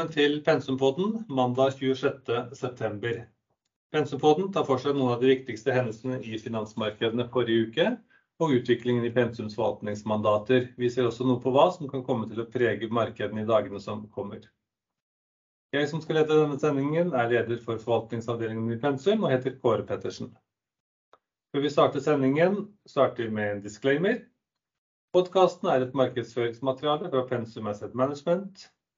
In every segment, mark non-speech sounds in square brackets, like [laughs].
Velkommen til Pensumpodden mandag 26.9. Pensumpodden tar for seg noen av de viktigste hendelsene i finansmarkedene forrige uke, og utviklingen i Pensums forvaltningsmandater. Vi ser også noe på hva som kan komme til å prege markedene i dagene som kommer. Jeg som skal lede denne sendingen er leder for forvaltningsavdelingen i Pensum og heter Kåre Pettersen. Før vi starter sendingen, starter vi med en disclaimer. Podcasten er et markedsføringsmateriale fra Pensum Asset Management.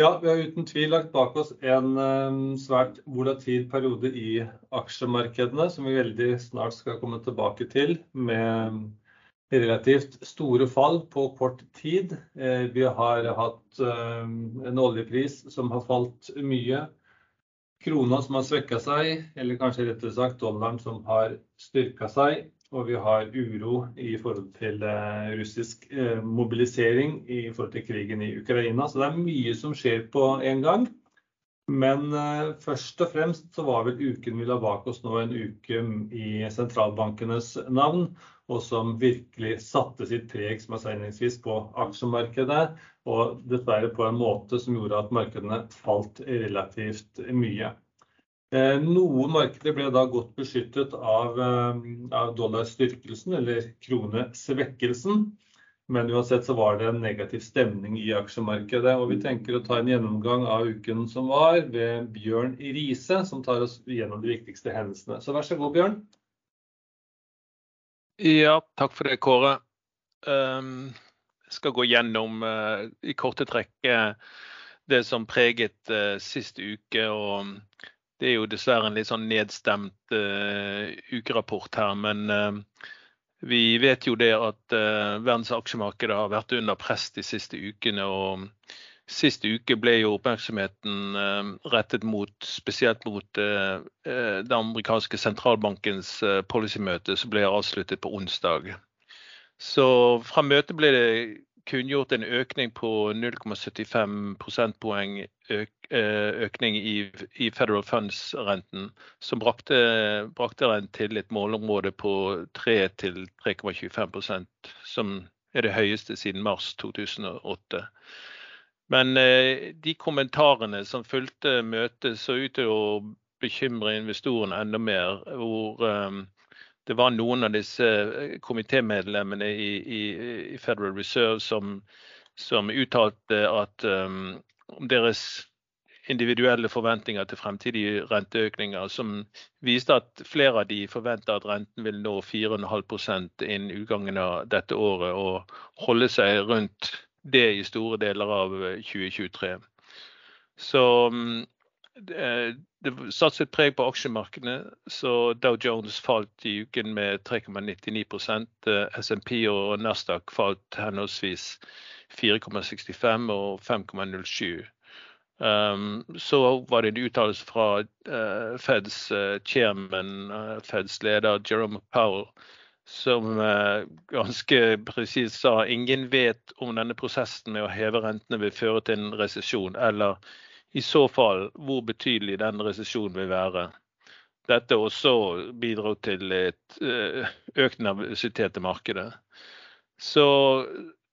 Ja, vi har uten tvil lagt bak oss en ehm, svært volatil periode i aksjemarkedene, som vi veldig snart skal komme tilbake til, med relativt store fall på kort tid. Eh, vi har hatt ehm, en oljepris som har falt mye, krona som har svekka seg, eller kanskje rettere sagt dollaren som har styrka seg og vi har uro i forhold til eh, russisk eh, mobilisering i forhold til krigen i Ukraina. Så det er mye som skjer på en gang. Men eh, først og fremst så var vel uken vi la bak oss nå en uke i sentralbankenes navn, og som virkelig satte sitt preg som er sa på aksjemarkedet. Og dessverre på en måte som gjorde at markedene falt relativt mye. Eh, noen markeder ble da godt beskyttet eh, av dollarstyrkelsen eller kronesvekkelsen. Men uansett så var det en negativ stemning i aksjemarkedet. Og vi tenker å ta en gjennomgang av uken som var ved Bjørn Riise, som tar oss gjennom de viktigste hendelsene. Så vær så god, Bjørn. Ja, takk for det, Kåre. Um, jeg skal gå gjennom uh, i korte trekk det som preget uh, sist uke. og det er jo dessverre en litt sånn nedstemt uh, ukerapport her, men uh, vi vet jo det at uh, verdens aksjemarked har vært under press de siste ukene. og Sist uke ble jo oppmerksomheten rettet mot, spesielt mot den amerikanske sentralbankens policymøte som ble avsluttet på onsdag. Så fra møtet ble det kunngjort en økning på 0,75 prosentpoeng øk, eh, økning i, i Federal Funds-renten, som brakte, brakte den til et målområde på 3 3,25% som er det høyeste siden mars 2008. Men eh, de kommentarene som fulgte møtet, så ut til å bekymre investorene enda mer. hvor eh, det var noen av disse eh, komitémedlemmene i, i, i, Federal Reserve som, som uttalte at um, deres individuelle forventninger til fremtidige renteøkninger, som viste at flere av de forventer at renten vil nå 4,5 innen utgangen av dette året, og holde seg rundt det i store deler av 2023. Eh, Så um, det satte sitt preg på aksjemarkedene. så Dow Jones falt i uken med 3,99 eh, SMP og Nasdaq falt henholdsvis 4,65 og 5,07. Um, så var det en uttalelse fra uh, Feds uh, chairman, uh, Feds leder Jerome Powell, som ganske presist sa ingen vet om denne prosessen med å heve rentene vil føre til en resesjon, eller i så fall hvor betydelig den resesjonen vil være. Dette også bidro til et eh, økt nervøsitet i markedet. Så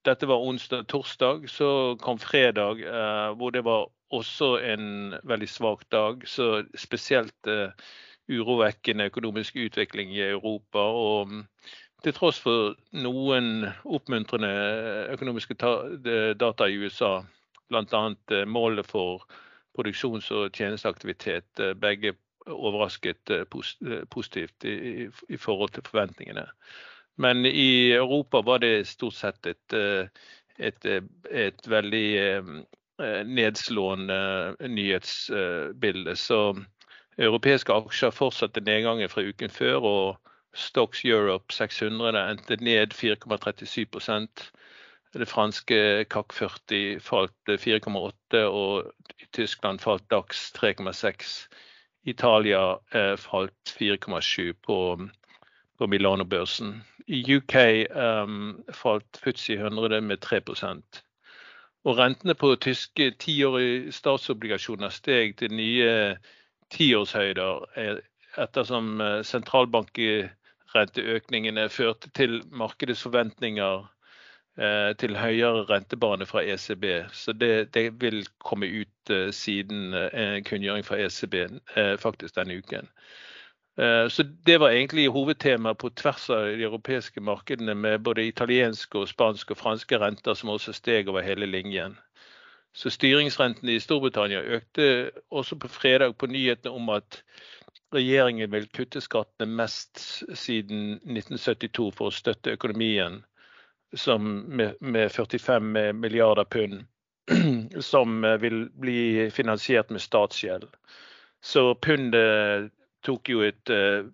dette var onsdag. Torsdag så kom fredag, eh, hvor det var også en veldig svak dag. Så spesielt eh, urovekkende økonomisk utvikling i Europa. Og mm, til tross for noen oppmuntrende økonomiske data i USA, bl.a. målet for produksjons- og tjenesteaktivitet. Eh, begge overrasket eh, eh, positivt i, i, forhold til forventningene. Men i Europa var det stort sett et, et, et veldig nedslående nyhetsbilde. Så europeiske aksjer fortsatte nedgangen fra uken før, og Stocks Europe 600 endte ned 4,37 Det franske CAC 40 falt 4,8, og i Tyskland falt DAX 3,6. Italia eh, falt 4,7 på, på Milano-børsen. I UK eh, falt FTSE 100 med 3% og rentene på tyske tiårige statsobligasjoner steg til nye tiårshøyder ettersom sentralbankrenteøkningene førte til markedets forventninger Eh, til høyere rentebane fra ECB. Så det, det vil komme ut eh, siden en eh, kunngjøring fra ECB faktisk denne uken. Så Det var egentlig hovedtemaet på tvers av de europeiske markedene, med både italienske, og spanske og franske renter som også steg over hele linjen. Så Styringsrentene i Storbritannia økte også på fredag på nyhetene om at regjeringen vil kutte skattene mest siden 1972 for å støtte økonomien med, med 45 milliarder pund, [clears throat] som eh, vil bli finansiert med statsgjeld. Så pundet tok jo et uh,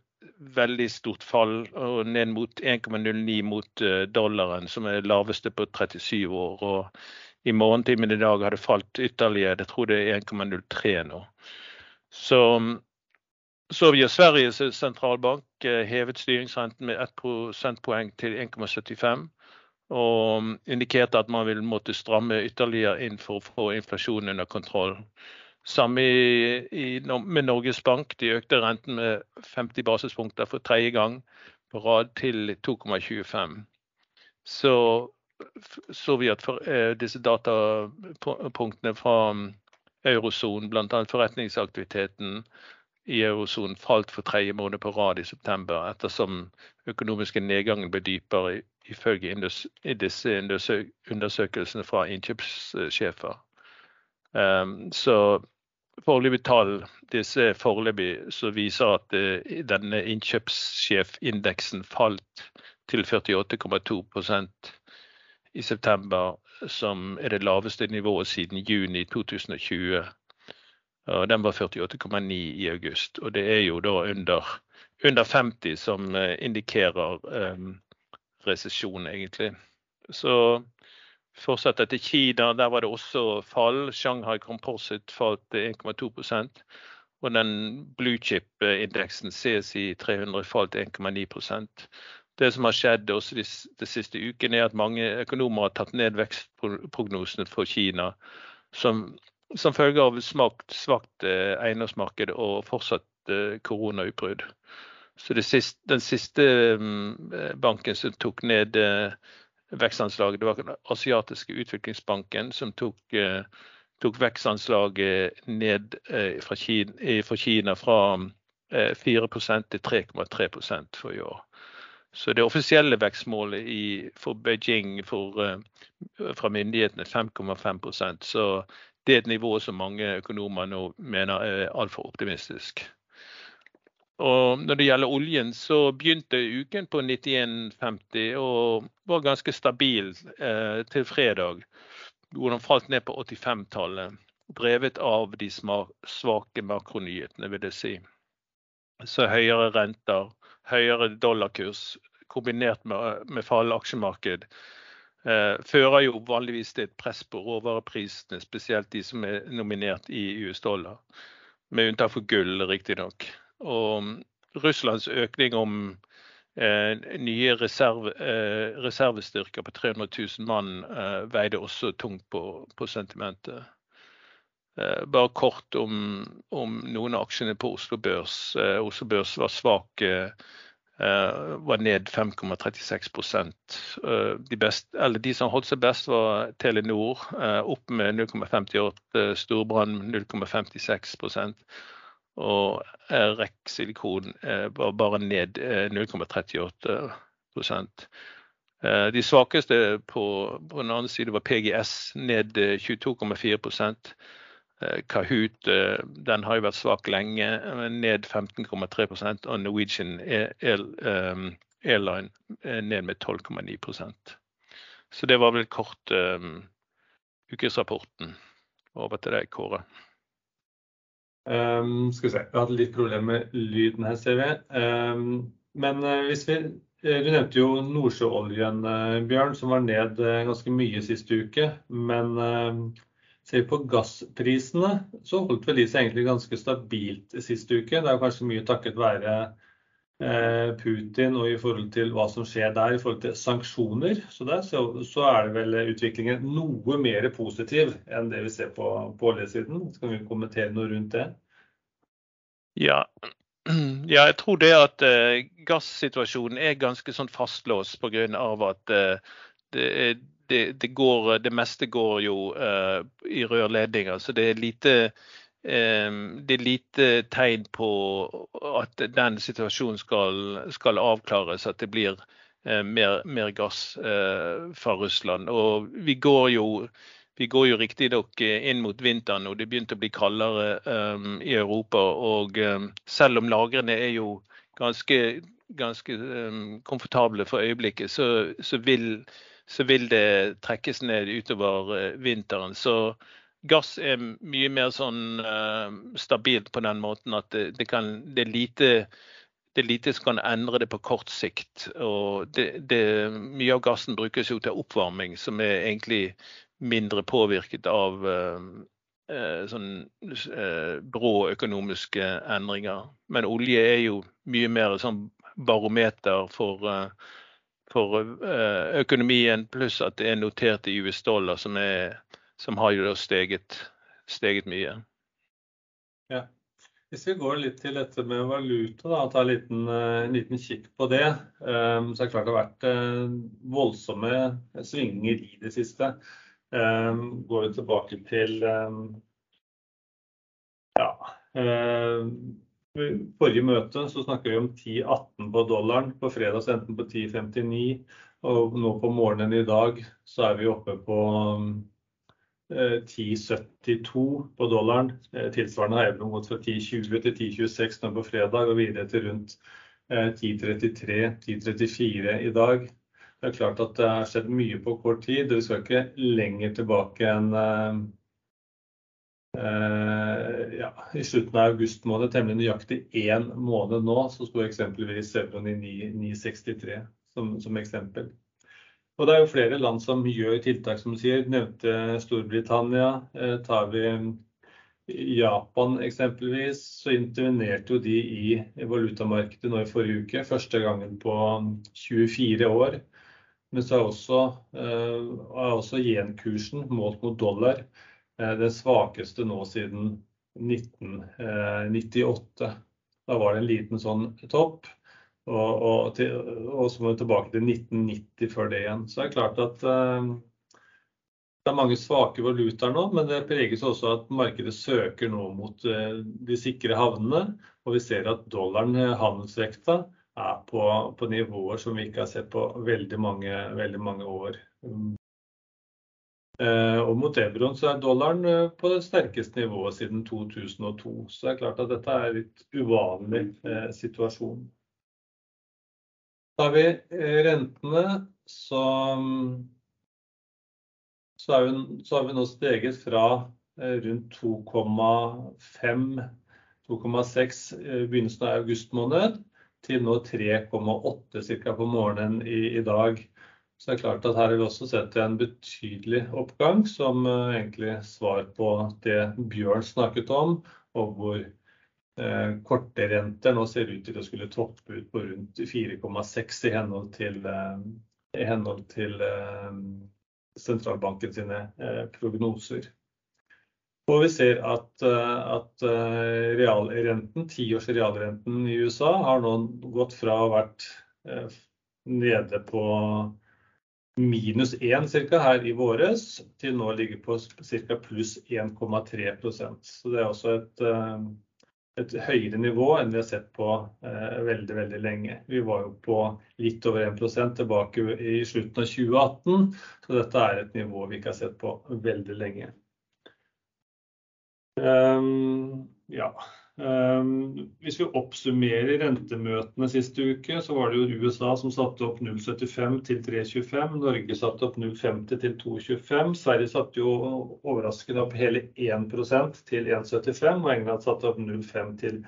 veldig stort fall, og ned mot 1,09 mot uh, dollaren, som er laveste på 37 år. og i morgentimen i dag har det falt ytterligere. Jeg tror det er 1,03 nå. Så, vi har Sveriges sentralbank hevet styringsrenten med 1 prosentpoeng til 1,75 og indikerte at man vil måtte stramme ytterligere inn for å få inflasjonen under kontroll. Samme i, i, med Norges Bank. De økte renten med 50 basispunkter for tredje gang på rad til 2,25. Så så vi at for, eh, disse datapunktene fra eurosonen, bl.a. forretningsaktiviteten i eurosonen, falt for tredje måned på rad i september, ettersom økonomiske nedgangen ble dypere ifølge disse undersøkelsene fra innkjøpssjefer. Um, så foreløpige tall disse foreløpig så viser at uh, denne innkjøpssjefindeksen falt til 48,2% i september, som er det laveste nivået siden juni 2020. Og den var 48,9 i august. Og det er jo da under, under 50 som uh, indikerer um, resesjon, egentlig. Så fortsetter til Kina, der var det også fall. Shanghai Composite falt 1,2% og den blue chip-indeksen CSI 300 falt 1,9% Det som har skjedd også de, de siste ukene, er at mange økonomer har tatt ned vekstprognosene for Kina som, som følge av svakt, svakt eh, eiendomsmarked og fortsatt eh, koronautbrudd. Så siste, den siste mm, banken som tok ned eh, vekstanslaget, det var den asiatiske utviklingsbanken som tok, eh, tok vekstanslaget ned eh, fra Kina, fra, Kina, fra 4% til 3,3 for i år. Så det offisielle vekstmålet i, for Beijing for, fra myndighetene er 5,5% Så det er et nivå som mange økonomer nå mener er altfor optimistisk. Og når det gjelder oljen, så begynte uken på 91,50 og var ganske stabil eh, til fredag. Hvor den falt ned på 85-tallet. Drevet av de svake makronyhetene, vil jeg si. Så høyere renter, høyere dollarkurs kombinert med, med fallende aksjemarked eh, fører jo vanligvis til et press på råvareprisene, spesielt de som er nominert i US dollar. Med unntak for gull, riktignok. Og Russlands økning om eh, nye reserve, eh, reservestyrker på 300 000 mann eh, veide også tungt på, på sentimentet. Eh, bare kort om, om, noen av aksjene på Oslo Børs. Eh, Oslo Børs var svak. Eh, var ned 5,36% de, de som holdt seg best, var Telenor, opp med 0,58 Storbrann 0,56 og eh, REC silikon eh, var bare ned 0,38 eh, De svakeste på, på, den andre side var PGS, ned 22,4% Kahoot den har jo vært svak lenge, ned 15,3% og Norwegian Airline ned med 12,9% Så det var vel kort um, ukesrapporten. Over til deg, Kåre. Um, skal vi se, vi har hatt litt problemer med lyden her, ser vi. Um, men uh, hvis vi Du nevnte jo nordsjøoljen, Bjørn, som var ned ganske mye sist uke. Men ser vi på gassprisene, så holdt vel de seg egentlig ganske stabilt sist uke. Det er kanskje mye takket være Putin og i forhold til hva som skjer der i forhold til sanksjoner. Så der så, så er det vel utviklingen noe mer positiv enn det vi ser på, på oljesiden. Skal vi kommentere noe rundt det? Ja, [clears throat] ja, jeg tror det at uh, gassituasjonen er ganske sånn fastlåst pga. at uh, det, det, det, går, det, meste går jo uh, i rørledninger. Så det er lite det er lite tegn på at den situasjonen skal, skal avklares, at det blir mer, mer gass fra Russland. Og vi går jo vi går jo riktignok eh, inn mot vinteren, og det begynte å bli kaldere um, i Europa. Og um, selv om lagrene er jo ganske, ganske um, komfortable for øyeblikket, så, så, vil, så, vil, det trekkes ned utover uh, vinteren. Så gass er mye mer sånn uh, stabilt på den måten at det, det, kan, det, er lite, det, er lite som kan endre det på kort sikt. Mye av gassen brukes jo til oppvarming, som er egentlig mindre påvirket av uh, eh, sånn eh, brå økonomiske endringer. Men olje er jo mye mer sånn barometer for, for økonomien, pluss at det er notert i US-dollar, som, som, har jo steget, steget mye. Ja. Hvis vi går litt til dette med valuta, da, tar en liten, en liten kikk på det. så er det klart det har vært voldsomme svinger i det siste. Ehm, går vi tilbake til ehm, ja, ehm, forrige møte så snakket vi om 10,18 på dollaren. På fredag endte den på 10,59. Og nå på morgenen i dag så er vi oppe på 10,72 eh, på dollaren. Eh, tilsvarende har Ebron gått fra 10,20 til 10,26 nå på fredag og videre til rundt 10,33-10,34 eh, i dag. Det er klart at det har skjedd mye på kort tid. Vi skal ikke lenger tilbake enn uh, ja, i slutten av august måned, temmelig nøyaktig én måned nå, så sto eksempelvis euroen i 963 som, som, eksempel. Og Det er jo flere land som gjør tiltak, som du sier. Nevnte Storbritannia. Eh, tar vi Japan eksempelvis, så intervenerte jo de i valutamarkedet nå i forrige uke. Første gangen på 24 år. Men så er også, eh, er også yen-kursen målt mot dollar eh, den svakeste nå siden 1998. Eh, da var det en liten sånn topp. Og, og, til, og så må vi tilbake til 1990 før det igjen. Så det er klart at uh, det er mange svake valutaer nå, men det preges også at markedet søker nå mot uh, de sikre havnene. Og vi ser at dollaren, handelsvekta, er på, på, nivåer som vi ikke har sett på veldig mange, veldig mange år. Eh, og mot euroen så er dollaren eh, på det sterkeste nivået siden 2002. Så det er klart at dette er en litt uvanlig eh, situasjon. Da har vi eh, rentene, så, så, vi, så, har vi nå steget fra eh, rundt 2,5 2,6 begynnelsen av august måned til nå 3,8 ca. på morgenen i, i, dag. Så det er klart at her har vi også sett en betydelig oppgang, som uh, egentlig svar på det Bjørn snakket om, og hvor korte renter nå ser ut til å skulle toppe ut på rundt 4,6 i henhold til, uh, i henhold til sentralbanken sine prognoser. Og vi ser at, eh, at eh, realrenten, tiårs realrenten i USA har nå gått fra å ha vært eh, nede på minus 1 cirka, her i våres, til nå ligger på ca. pluss 1,3% Så det er også et, et, høyere nivå enn vi har sett på veldig veldig lenge. Vi var jo på litt over 1% tilbake i slutten av 2018, så dette er et nivå vi ikke har sett på veldig lenge. Um, ja. Um, hvis vi oppsummerer rentemøtene siste uke, så var det jo USA som satte opp 0,75 til 3,25. Norge satte opp 0,50 til 2,25. Sverige satte jo overraskende opp hele 1% til 1,75. Og England satte opp 0,5 til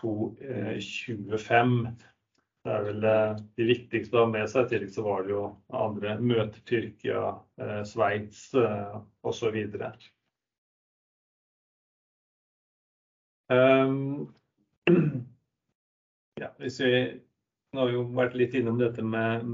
2,25. Det er vel de viktigste å ha med seg. I tillegg så var det jo andre møter Tyrkia, Sveits og så. [clears throat] Ja, hvis vi nå har vi jo vært litt innom dette med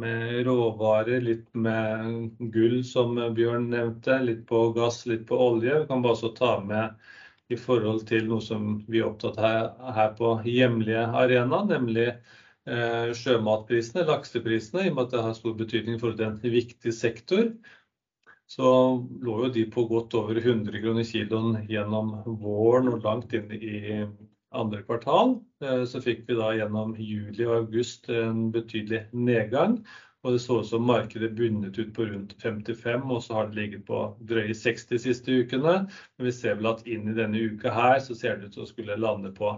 råvarer, litt med gull som Bjørn nevnte, litt på gass, litt på olje. Vi kan bare også ta med i forhold til noe som vi er opptatt av her på hjemlige arena, nemlig sjømatprisene, lakseprisene. I og med at det har stor betydning for en viktig sektor, så lå jo de på godt over 100 kroner kiloen gjennom våren og langt inn i andre kvartal. Så fikk vi da gjennom juli og august en betydelig nedgang, og det så ut som markedet bundet ut på rundt 55, og så har det ligget på drøye 60 de siste ukene. Men vi ser vel at inn i denne uka her så ser det ut som å skulle lande på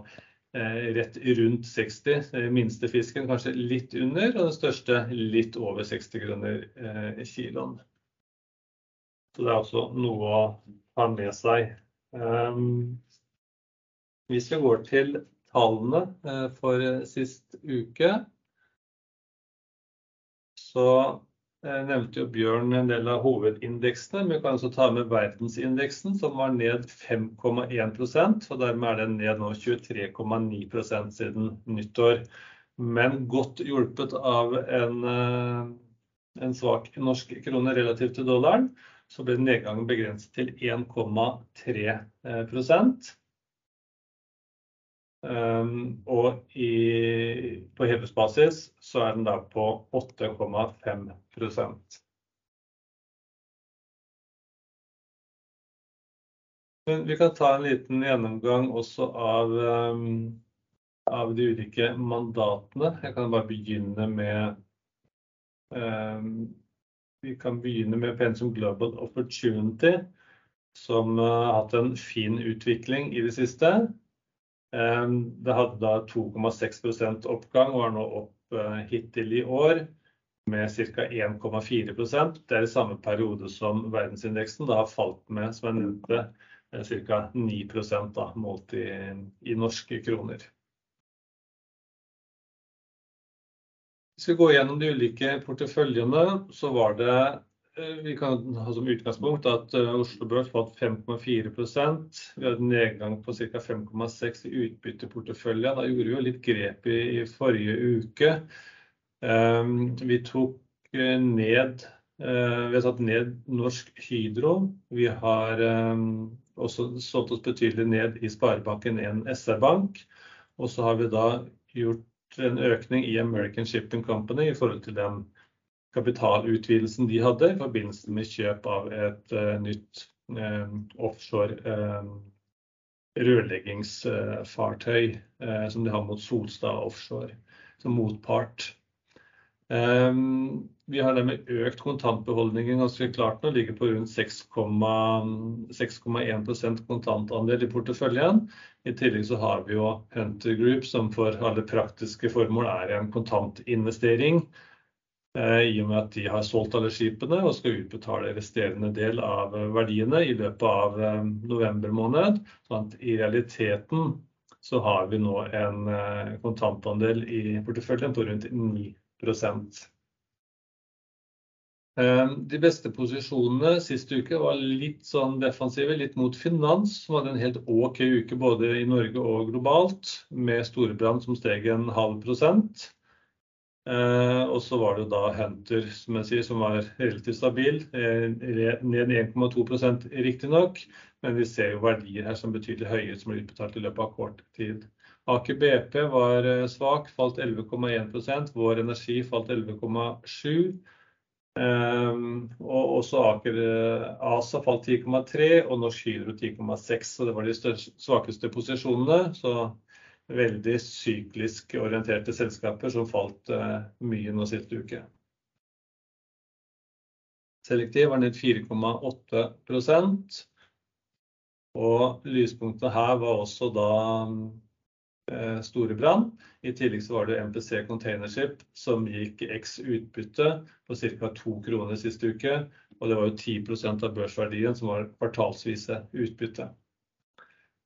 rett rundt 60. Minste fisken kanskje litt under, og den største litt over 60 kroner kiloen. Så det er også noe å ha med seg. Hvis vi går til tallene for sist uke, så nevnte jo Bjørn en del av hovedindeksene. Men vi kan også ta med verdensindeksen som var ned 5,1%, og dermed er den ned nå 23,9% siden nyttår. Men godt hjulpet av en svak norsk krone relativt til dollaren, så ble nedgangen begrenset til 1,3 Um, Og på hevesbasis så er den da på 8,5%. Men vi kan ta en liten gjennomgang også av de ulike mandatene. Jeg kan bare begynne med Pensum Global Opportunity, som har hatt en fin utvikling i det siste. Det hadde da 2,6% oppgang og er nå opp hittil i år med ca. 1,4%. Det er i samme periode som verdensindeksen da har falt med, som jeg nevnte, ca. 9% da målt i norske kroner. Hvis vi går gjennom de ulike porteføljene, så var det vi kan ha som utgangspunkt at Oslo Børs falt 5,4%. Vi hadde en nedgang på ca. 5,6% i utbytteporteføljen. Da gjorde vi jo litt grep i forrige uke. Vi tok ned, vi har satt ned Norsk Hydro. Vi har også solgt oss betydelig ned i Sparebanken 1 SR-Bank. Og så har vi da gjort en økning i American Shipping Company i forhold til den kapitalutvidelsen de hadde i forbindelse med kjøp av et nytt offshore rørleggingsfartøy som de har mot Solstad Offshore som motpart. Vi har dermed økt kontantbeholdningen ganske klart nå, ligger på rundt 6,1% kontantandel i porteføljen. I tillegg så har vi jo Hunter Group, som for alle praktiske formål er en kontantinvestering, i og med at de har solgt alle skipene og skal utbetale resterende del av verdiene i løpet av november måned. Sånn at i realiteten så har vi nå en kontantandel i porteføljen på rundt 9%. De beste posisjonene siste uke var litt sånn defensive, litt mot finans, som hadde en helt ok uke både i Norge og globalt, med Storebrand som steg 0,5%. Og så var det da Hunter, som jeg sier, som var relativt stabil, ned 1,2% riktig nok. Men vi ser jo verdier her som betydelig høyere, som blir utbetalt i løpet av kort tid. Aker BP var svak, falt 11,1%. Vår Energi falt 11,7%. Og også Aker ASA falt 10,3% og Norsk Hydro 10,6%. Så det var de svakeste posisjonene. Så veldig syklisk orienterte selskaper som falt mye nå siste uke. Selektiv var ned 4,8%. Og lyspunktet her var også da Storebrand. I tillegg så var det MPC Containership som gikk X utbytte på ca. 2 kroner siste uke. Og det var jo 10% av børsverdien som var kvartalsvise utbytte.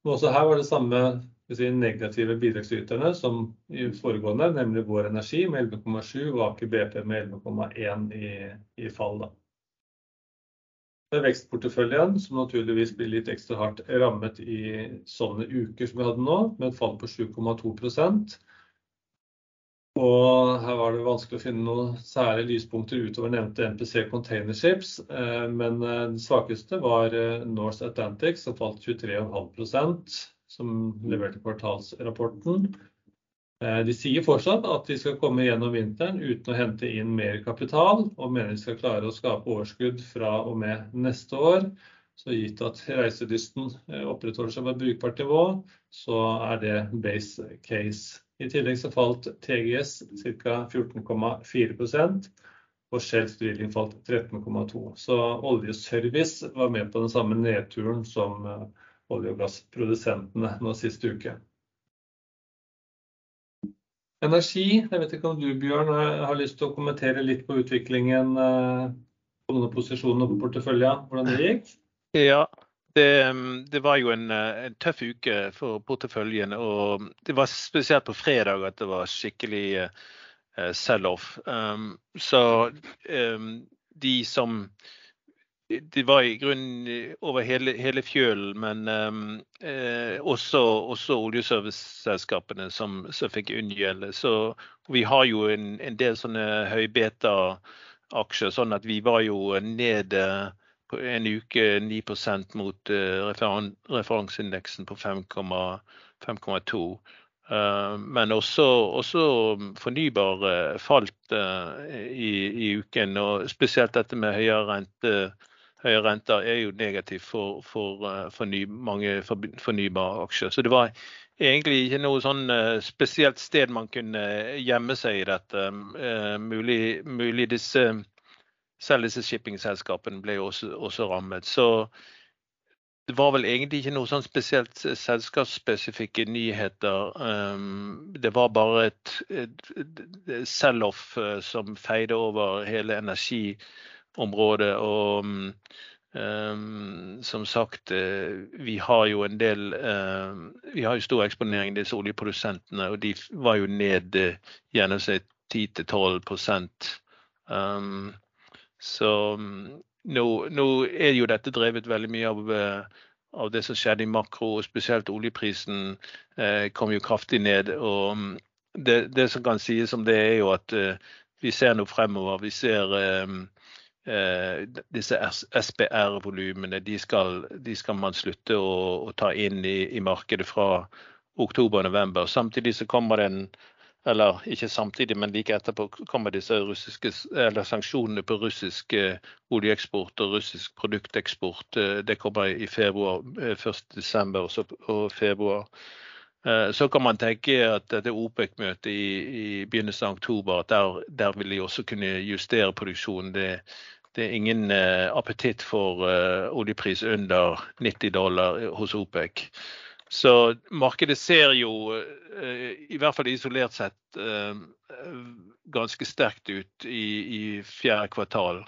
Men også her var det samme si, negative bidragsyterne som i foregående, nemlig Vår Energi med 11,7 og Aker BP med 11,1 i, i fall. Da. Vekstporteføljen som naturligvis blir litt ekstra hardt rammet i sånne uker som vi hadde nå, med et fall på 7,2% og her var det vanskelig å finne noen særlige lyspunkter utover nevnte NPC Containerships, eh, men den svakeste var eh, North Atlantic som falt 23,5% som leverte kvartalsrapporten. De sier fortsatt at de skal komme gjennom vinteren uten å hente inn mer kapital, og mener de skal klare å skape overskudd fra og med neste år. Så gitt at reiselysten opprettholder seg på et brukbart nivå, så er det base case. I tillegg så falt TGS ca. 14,4% og Shelf Drilling falt 13,2 Så oljeservice var med på den samme nedturen som eh, olje- og gassprodusentene nå siste uke. Energi, jeg vet ikke om du Bjørn har lyst til å kommentere litt på utviklingen eh, på noen posisjoner på porteføljen, hvordan det gikk? Ja, det, det, var jo en, eh, en, tøff uke for porteføljen. Og det var spesielt på fredag at det var skikkelig sell-off. Um, så um, de som Det var i grunnen over hele, hele fjølen, men um, uh, også, også oljeserviceselskapene som, som fikk unngjelde. Så vi har jo en, en del sånne høybeta-aksjer, sånn at vi var jo ned på en uke 9% mot referan, referanseindeksen på 5,2. Uh, eh, men også, også fornybar uh, falt i, i, uken. og Spesielt dette med høyere, rente, høyere renter er jo negativt for, for, for ny, mange fornybare aksjer. Så det var egentlig ikke noe sånn spesielt sted man kunne gjemme seg i dette. mulig, mulig disse selv disse shippingselskapene ble jo også, også, rammet. Så det var vel egentlig ikke noe sånn spesielt selskapsspesifikke nyheter. Det var bare et, et, et sell-off som feide over hele energiområdet. Og um, som sagt, uh, vi har jo en del uh, Vi har jo stor eksponering disse oljeprodusentene, og de var jo ned uh, gjennomsnitt 10-12 um, så mm, nå, nå, er jo dette drevet veldig mye av, eh, av, det som skjedde i makro, og spesielt oljeprisen eh, kom jo kraftig ned. og mm, det, det, som kan sies om det, er jo at eh, vi ser nå fremover. Vi ser eh, eh disse SPR-volumene. De, de, skal man slutte å, å ta inn i, i markedet fra oktober-november. Samtidig så kommer det eller ikke samtidig, men like etterpå kommer disse sanksjonene på russisk eh, oljeeksport og russisk produkteksport. Eh, det kommer i februar, 1.12. Eh, og, og februar. Så kan man tenke at dette OPEC-møtet i, i, begynnelsen av oktober, der, der, vil de også kunne justere produksjonen. Det, det er ingen appetitt for oljepris under 90 dollar hos OPEC. Så markedet ser jo, uh, i hvert fall isolert sett, eh, ganske sterkt ut i, i fjerde kvartal.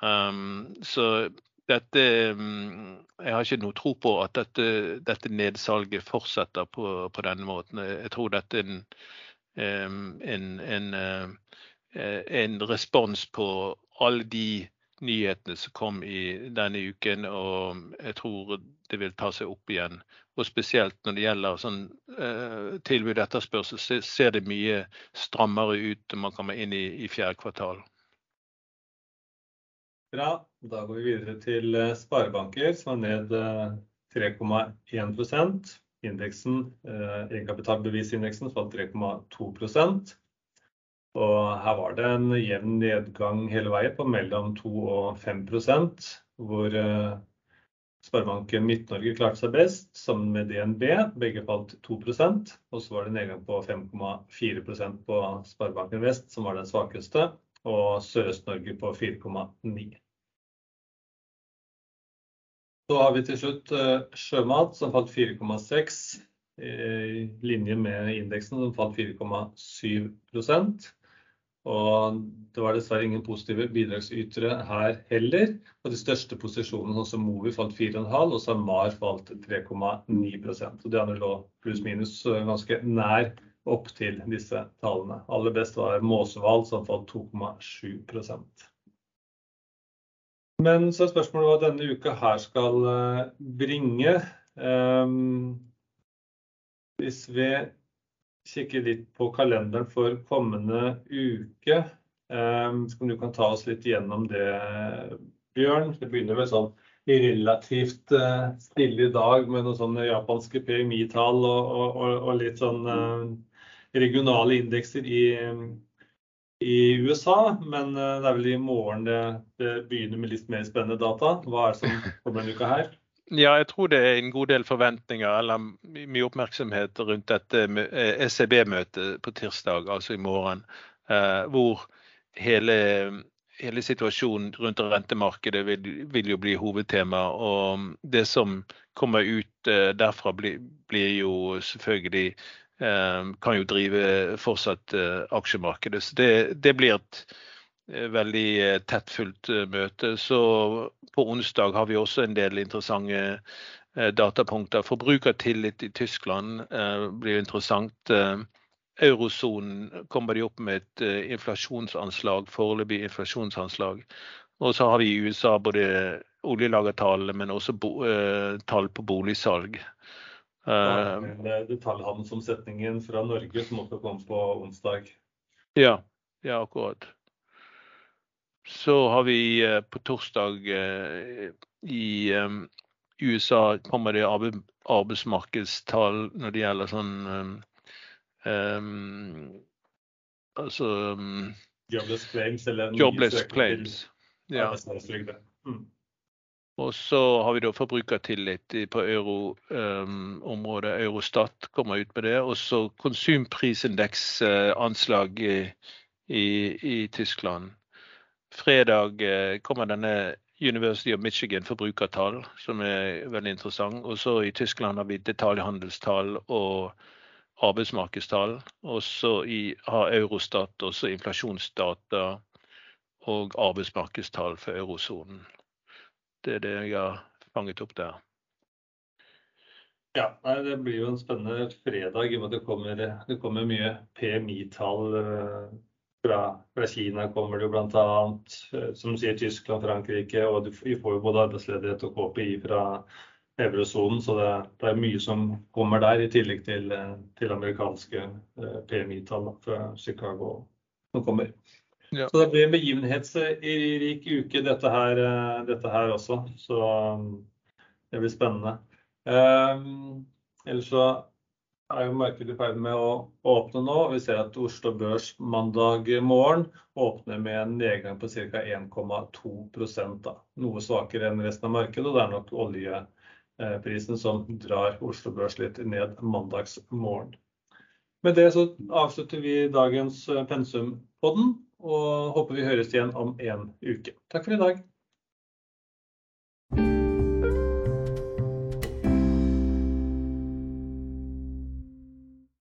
Um, så dette mm, Jeg har ikke noe tro på at dette, dette nedsalget fortsetter på, på, denne måten. Jeg tror dette er en, en, en, eh, en respons på alle de nyhetene som kom i denne uken. Og jeg tror det vil ta seg opp igjen. Og spesielt når det gjelder sånn, eh, tilbud og etterspørsel, ser det mye strammere ut når man kommer inn i, i fjerde kvartal. Bra. Da går vi videre til eh, sparebanker, som er ned 3,1 eh, Indeksen, eh, Egenkapitalbevisindeksen falt 3,2% og her var det en jevn nedgang hele veien på mellom 2 og 5 hvor Sparebanken Midt-Norge klarte seg best, sammen med DNB. Begge falt 2% Og så var det nedgang på 5,4% på Sparebanken Vest, som var den svakeste, og Sørøst-Norge på 4,9 Så har vi til slutt eh, sjømat, som falt 4,6 i linje med indeksen, som falt 4,7% Og det var dessverre ingen positive bidragsytere her heller. Og de største posisjonene, sånn som Movi, falt 4,5 og SalMar falt 3,9% Og De andre lå pluss-minus ganske nær opp til disse tallene. Aller best var Måsevall, som falt 2,7% Men så er spørsmålet hva denne uka her skal eh, bringe. Um, hvis vi kikker litt på kalenderen for kommende uke. Um, så du kan ta oss litt gjennom det, Bjørn. Det begynner vel sånn relativt uh, stille i dag med noen sånne japanske PMI-tall og, og, og, litt sånn uh, regionale indekser i, i, USA. Men uh, det er vel i morgen det, det begynner med litt mer spennende data. Hva er det som kommer denne uka her? [laughs] Ja, jeg tror det er en god del forventninger eller mye oppmerksomhet rundt dette ECB-møtet eh, e på tirsdag, altså i morgen. Eh, hvor hele, hele situasjonen rundt rentemarkedet vil, vil, jo bli hovedtema. Og det som kommer ut eh, derfra, blir, blir jo selvfølgelig Kan jo drive fortsatt aksjemarkedet. Så det, det blir et Eh, veldig tett eh, møte. Så på onsdag har vi også en del interessante datapunkter. Forbrukertillit i Tyskland blir interessant. Eurosonen kommer de opp med et inflasjonsanslag, foreløpig inflasjonsanslag. Og så har vi i USA både oljelagertallene, men også tall på boligsalg. Ja, detaljhandelsomsetningen fra Norge som også kom på onsdag. Ja, ja akkurat. Så har vi eh, på torsdag eh, i USA kommer det arbeidsmarkedstall når det gjelder sånn um, Altså um, Jobless claims eller jobless claims. Ja. Mm. Og så har vi da forbrukertillit på euroområdet. Um, Eurostat kommer ut med det. Og så konsumprisindeksanslag i, i, i Tyskland. Fredag eh, kommer denne University of Michigan forbrukertall, som er veldig interessant. Og så i Tyskland har vi detaljhandelstall og arbeidsmarkedstall. Og så har Eurostat også inflasjonsdata og arbeidsmarkedstall for eurosonen. Det er det jeg har fanget opp der. Ja, Det blir jo en spennende fredag i og med at det kommer, det kommer mye PMI-tall eh, fra, fra, Kina kommer det jo bl.a. Eh, som sier Tyskland, Frankrike, og vi får jo både arbeidsledighet og KPI fra eurosonen. Så det, det, er mye som kommer der, i tillegg til, eh, til amerikanske PMI-tall fra Chicago som kommer. Ja. Så det blir en begivenhetsrik uke, dette her, dette her også. Så det blir spennende. Um, ellers så er jo markedet i ferd med å åpne nå. Vi ser at Oslo Børs mandag morgen åpner med en nedgang på ca. 1,2% Noe svakere enn resten av markedet, og det er nok oljeprisen som drar Oslo Børs litt ned mandagsmorgen. Med det så avslutter vi dagens Pensumpodden, og håper vi høres igjen om en uke. Takk for i dag.